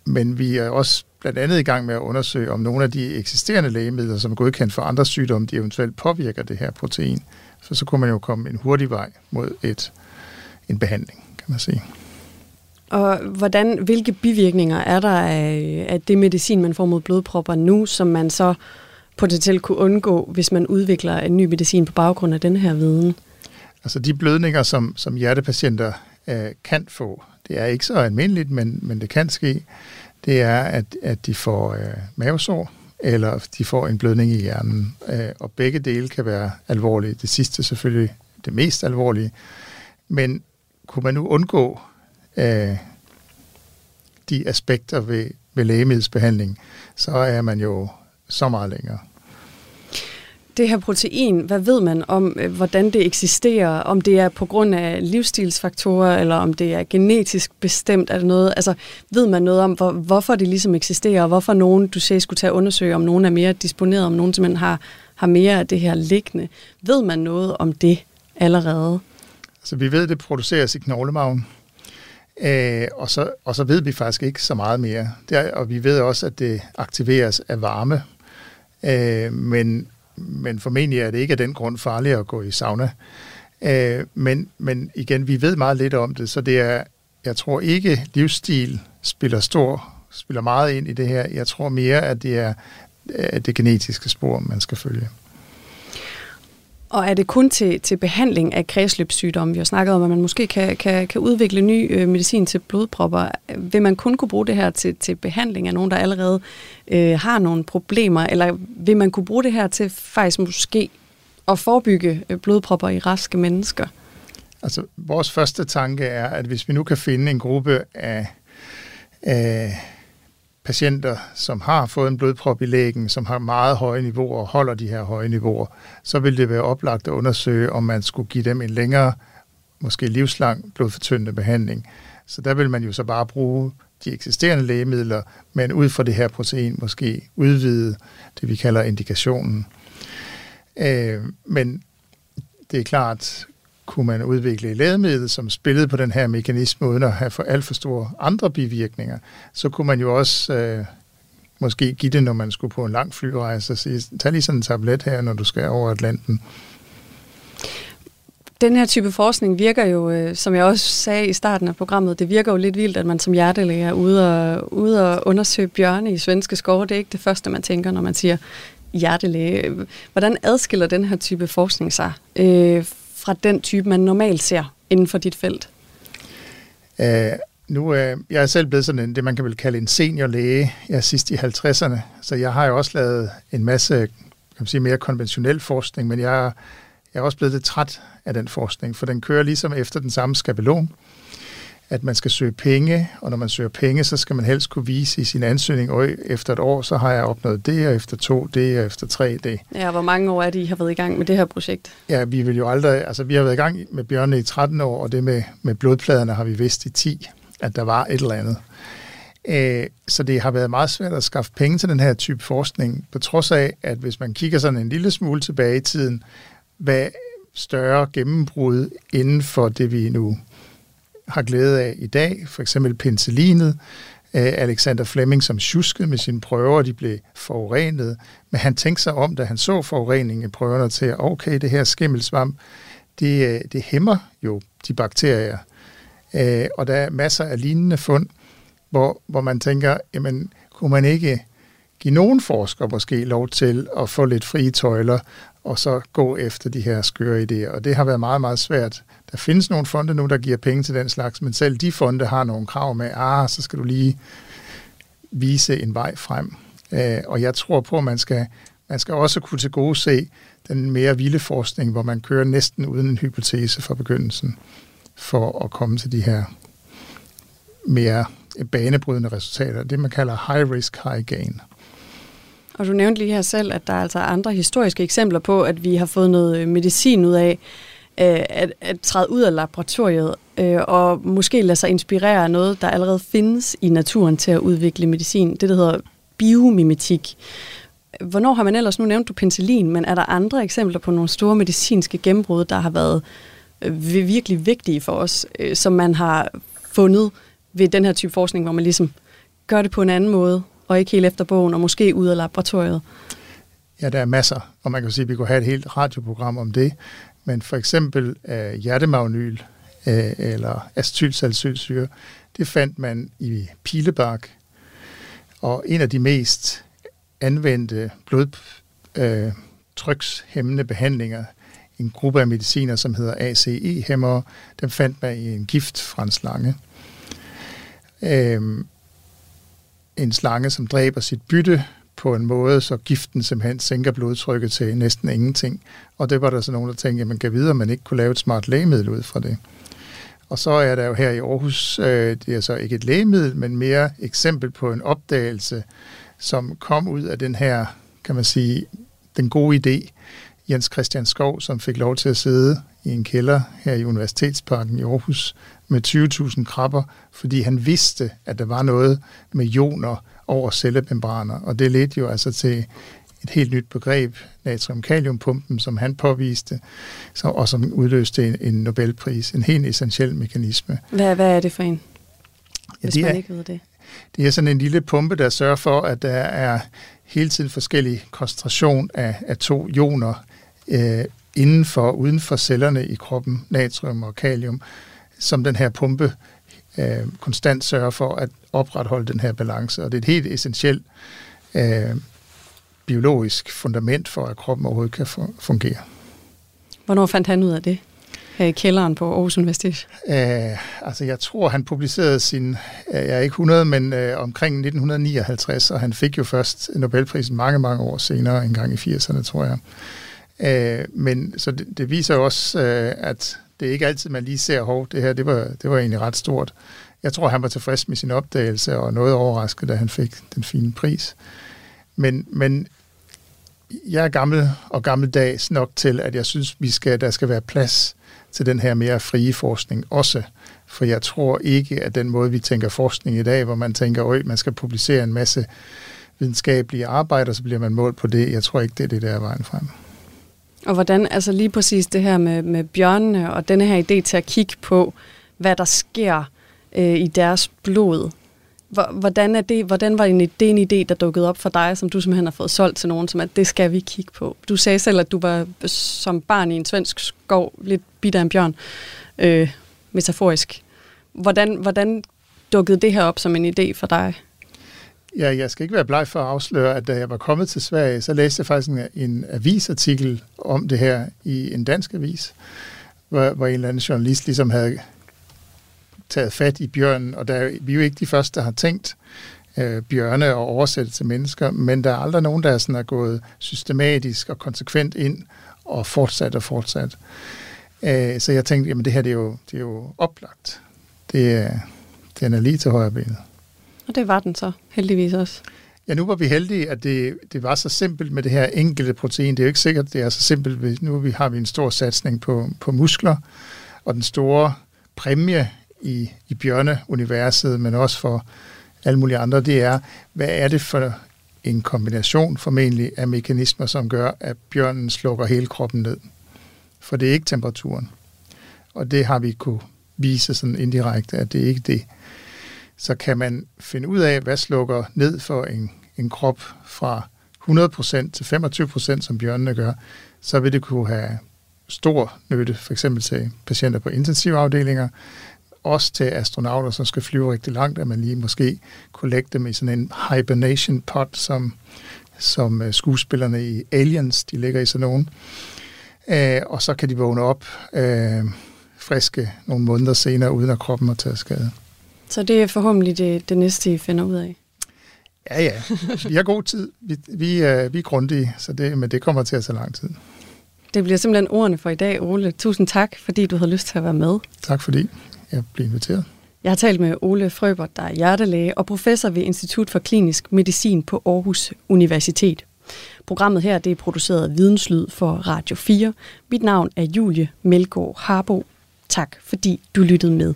men vi er også blandt andet i gang med at undersøge, om nogle af de eksisterende lægemidler, som er godkendt for andre sygdomme, de eventuelt påvirker det her protein. Så så kunne man jo komme en hurtig vej mod et, en behandling, kan man sige. Og hvordan, hvilke bivirkninger er der af, af det medicin, man får mod blodpropper nu, som man så potentielt kunne undgå, hvis man udvikler en ny medicin på baggrund af den her viden? Altså de blødninger, som, som hjertepatienter øh, kan få, det er ikke så almindeligt, men, men det kan ske, det er, at, at de får øh, mavesår, eller de får en blødning i hjernen. Øh, og begge dele kan være alvorlige. Det sidste selvfølgelig det mest alvorlige. Men kunne man nu undgå øh, de aspekter ved, ved lægemiddelsbehandling, så er man jo så meget længere. Det her protein, hvad ved man om, øh, hvordan det eksisterer? Om det er på grund af livsstilsfaktorer, eller om det er genetisk bestemt? Er det noget, altså, ved man noget om, hvor, hvorfor det ligesom eksisterer, og hvorfor nogen, du sagde, skulle tage undersøge, om nogen er mere disponeret, om nogen simpelthen har, har mere af det her liggende? Ved man noget om det allerede? Altså, vi ved, det produceres i knoglemagen, øh, og, så, og så ved vi faktisk ikke så meget mere. Det er, og vi ved også, at det aktiveres af varme, øh, men men formentlig er det ikke af den grund farligt at gå i sauna. Øh, men, men igen, vi ved meget lidt om det, så det er, jeg tror ikke, livsstil spiller stor, spiller meget ind i det her. Jeg tror mere, at det er at det genetiske spor, man skal følge. Og er det kun til, til behandling af kredsløbssygdomme? Vi har snakket om, at man måske kan, kan, kan udvikle ny øh, medicin til blodpropper. Vil man kun kunne bruge det her til, til behandling af nogen, der allerede øh, har nogle problemer? Eller vil man kunne bruge det her til faktisk måske at forebygge øh, blodpropper i raske mennesker? Altså, vores første tanke er, at hvis vi nu kan finde en gruppe af, af patienter, som har fået en blodprop i lægen, som har meget høje niveauer og holder de her høje niveauer, så vil det være oplagt at undersøge, om man skulle give dem en længere, måske livslang blodfortyndende behandling. Så der vil man jo så bare bruge de eksisterende lægemidler, men ud fra det her protein måske udvide det, vi kalder indikationen. Øh, men det er klart, kunne man udvikle et lægemiddel, som spillede på den her mekanisme, uden at have for alt for store andre bivirkninger, så kunne man jo også øh, måske give det, når man skulle på en lang flyrejse, og sige, tag lige sådan en tablet her, når du skal over Atlanten. Den her type forskning virker jo, øh, som jeg også sagde i starten af programmet, det virker jo lidt vildt, at man som hjertelæge er ude og, ude og undersøge bjørne i svenske skove. Det er ikke det første, man tænker, når man siger hjertelæge. Hvordan adskiller den her type forskning sig øh, fra den type, man normalt ser inden for dit felt? Uh, nu er uh, jeg er selv blevet sådan en, det man kan vel kalde en seniorlæge. Jeg er sidst i 50'erne, så jeg har jo også lavet en masse kan man sige, mere konventionel forskning, men jeg, jeg er også blevet lidt træt af den forskning, for den kører ligesom efter den samme skabelon at man skal søge penge, og når man søger penge, så skal man helst kunne vise i sin ansøgning, og efter et år, så har jeg opnået det, og efter to det, og efter tre det. Ja, hvor mange år er det, I har været i gang med det her projekt? Ja, vi vil jo aldrig, altså vi har været i gang med bjørnene i 13 år, og det med, med blodpladerne har vi vidst i 10, at der var et eller andet. Øh, så det har været meget svært at skaffe penge til den her type forskning, på trods af, at hvis man kigger sådan en lille smule tilbage i tiden, hvad større gennembrud inden for det, vi nu har glæde af i dag, for eksempel penicillinet, øh, Alexander Fleming, som tjuskede med sine prøver, de blev forurenet, men han tænkte sig om, da han så forureningen i prøverne til, at okay, det her skimmelsvamp, det, øh, det hæmmer jo de bakterier. Øh, og der er masser af lignende fund, hvor, hvor man tænker, jamen, kunne man ikke give nogen forskere måske lov til at få lidt frie tøjler, og så gå efter de her skøre idéer. Og det har været meget, meget svært der findes nogle fonde nu, der giver penge til den slags, men selv de fonde har nogle krav med, ah, så skal du lige vise en vej frem. Øh, og jeg tror på, at man skal, man skal også kunne til gode se den mere vilde forskning, hvor man kører næsten uden en hypotese fra begyndelsen, for at komme til de her mere banebrydende resultater. Det, man kalder high risk, high gain. Og du nævnte lige her selv, at der er altså andre historiske eksempler på, at vi har fået noget øh, medicin ud af, øh, at, at træde ud af laboratoriet øh, og måske lade sig inspirere af noget, der allerede findes i naturen til at udvikle medicin. Det, der hedder biomimetik. Hvornår har man ellers, nu nævnt du penicillin, men er der andre eksempler på nogle store medicinske gennembrud, der har været øh, virkelig vigtige for os, øh, som man har fundet ved den her type forskning, hvor man ligesom gør det på en anden måde, og ikke helt efter bogen, og måske ud af laboratoriet? Ja, der er masser, og man kan sige, at vi kunne have et helt radioprogram om det. Men for eksempel øh, hjertemagnyl øh, eller acetylsalicylsyre, det fandt man i pilebark. Og en af de mest anvendte blodtrykshæmmende øh, behandlinger, en gruppe af mediciner, som hedder ACE-hæmmere, den fandt man i en gift fra en slange. Øhm, en slange, som dræber sit bytte på en måde, så giften simpelthen sænker blodtrykket til næsten ingenting. Og det var der så nogen, der tænkte, at man kan videre, at man ikke kunne lave et smart lægemiddel ud fra det. Og så er der jo her i Aarhus, øh, det er så ikke et lægemiddel, men mere eksempel på en opdagelse, som kom ud af den her, kan man sige, den gode idé, Jens Christian Skov, som fik lov til at sidde i en kælder her i Universitetsparken i Aarhus med 20.000 krabber, fordi han vidste, at der var noget med ioner over cellemembraner. Og det ledte jo altså til et helt nyt begreb, natrium-kaliumpumpen, som han påviste, så, og som udløste en, en Nobelpris. En helt essentiel mekanisme. Hvad, hvad er det for en, Ja, hvis det man er- ikke ved det? Det er sådan en lille pumpe, der sørger for, at der er hele tiden forskellig koncentration af, af to ioner øh, inden for og uden for cellerne i kroppen, natrium og kalium, som den her pumpe øh, konstant sørger for at opretholde den her balance. Og det er et helt essentielt øh, biologisk fundament for, at kroppen overhovedet kan fu- fungere. Hvornår fandt han ud af det? Her i kælderen på Aarhus Universitet. Øh, altså, jeg tror, han publicerede sin, øh, jeg er ikke 100, men øh, omkring 1959, og han fik jo først Nobelprisen mange, mange år senere, en gang i 80'erne, tror jeg. Øh, men så det, det viser jo også, øh, at det er ikke altid, man lige ser, hov, det her, det var, det var egentlig ret stort. Jeg tror, han var tilfreds med sin opdagelse, og noget overrasket, da han fik den fine pris. Men, men jeg er gammel og gammeldags nok til, at jeg synes, vi skal, der skal være plads til den her mere frie forskning også. For jeg tror ikke, at den måde, vi tænker forskning i dag, hvor man tænker, at man skal publicere en masse videnskabelige arbejder, så bliver man målt på det. Jeg tror ikke, det er det, der er vejen frem. Og hvordan, altså lige præcis det her med, med bjørnene og denne her idé til at kigge på, hvad der sker øh, i deres blod. Hvordan, er det, hvordan var en, det en idé, der dukkede op for dig, som du simpelthen har fået solgt til nogen, som at det skal vi kigge på? Du sagde selv, at du var som barn i en svensk skov lidt bidt af en bjørn, øh, metaforisk. Hvordan, hvordan dukkede det her op som en idé for dig? Ja, jeg skal ikke være bleg for at afsløre, at da jeg var kommet til Sverige, så læste jeg faktisk en, en avisartikel om det her i en dansk avis, hvor, hvor en eller anden journalist ligesom havde taget fat i bjørnen, og der, er vi er jo ikke de første, der har tænkt øh, bjørne og oversætte til mennesker, men der er aldrig nogen, der er, sådan er gået systematisk og konsekvent ind og fortsat og fortsat. Øh, så jeg tænkte, jamen det her det er jo, det er jo oplagt. Det, er- den er lige til højre benet. Og det var den så, heldigvis også. Ja, nu var vi heldige, at det, det var så simpelt med det her enkelte protein. Det er jo ikke sikkert, at det er så simpelt. Nu vi- har vi en stor satsning på, på muskler, og den store præmie i, i bjørneuniverset, men også for alle mulige andre, det er, hvad er det for en kombination formentlig af mekanismer, som gør, at bjørnen slukker hele kroppen ned. For det er ikke temperaturen. Og det har vi kunne vise sådan indirekte, at det er ikke det så kan man finde ud af, hvad slukker ned for en, en krop fra 100% til 25%, som bjørnene gør, så vil det kunne have stor nytte, for eksempel til patienter på intensivafdelinger, også til astronauter, som skal flyve rigtig langt, at man lige måske kunne lægge dem i sådan en hibernation pod, som, som øh, skuespillerne i Aliens, de ligger i sådan nogen. Øh, og så kan de vågne op øh, friske nogle måneder senere, uden at kroppen har taget skade. Så det er forhåbentlig det, det næste, I finder ud af. Ja, ja. Vi har god tid. Vi, vi, er, vi er grundige, så det, men det kommer til at tage lang tid. Det bliver simpelthen ordene for i dag, Ole. Tusind tak, fordi du havde lyst til at være med. Tak fordi jeg blev inviteret. Jeg har talt med Ole Frøbert, der er hjertelæge og professor ved Institut for Klinisk Medicin på Aarhus Universitet. Programmet her det er produceret af Videnslyd for Radio 4. Mit navn er Julie Melgaard Harbo. Tak fordi du lyttede med.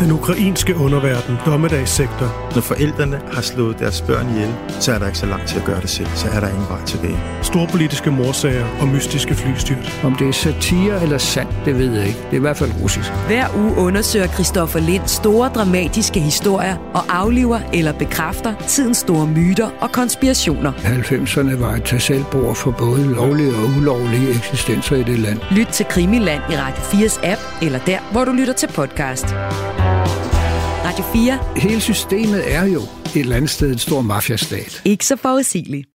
Den ukrainske underverden, dommedagssektor. Når forældrene har slået deres børn ihjel, så er der ikke så langt til at gøre det selv. Så er der ingen vej tilbage. Storpolitiske morsager og mystiske flystyrt. Om det er satire eller sandt, det ved jeg ikke. Det er i hvert fald russisk. Hver uge undersøger Christoffer Lind store dramatiske historier og afliver eller bekræfter tidens store myter og konspirationer. 90'erne var et tag for både lovlige og ulovlige eksistenser i det land. Lyt til Krimiland i Radio 4's app, eller der, hvor du lytter til podcast. Radio 4. Hele systemet er jo et eller andet sted en stor mafiastat. Ikke så forudsigeligt.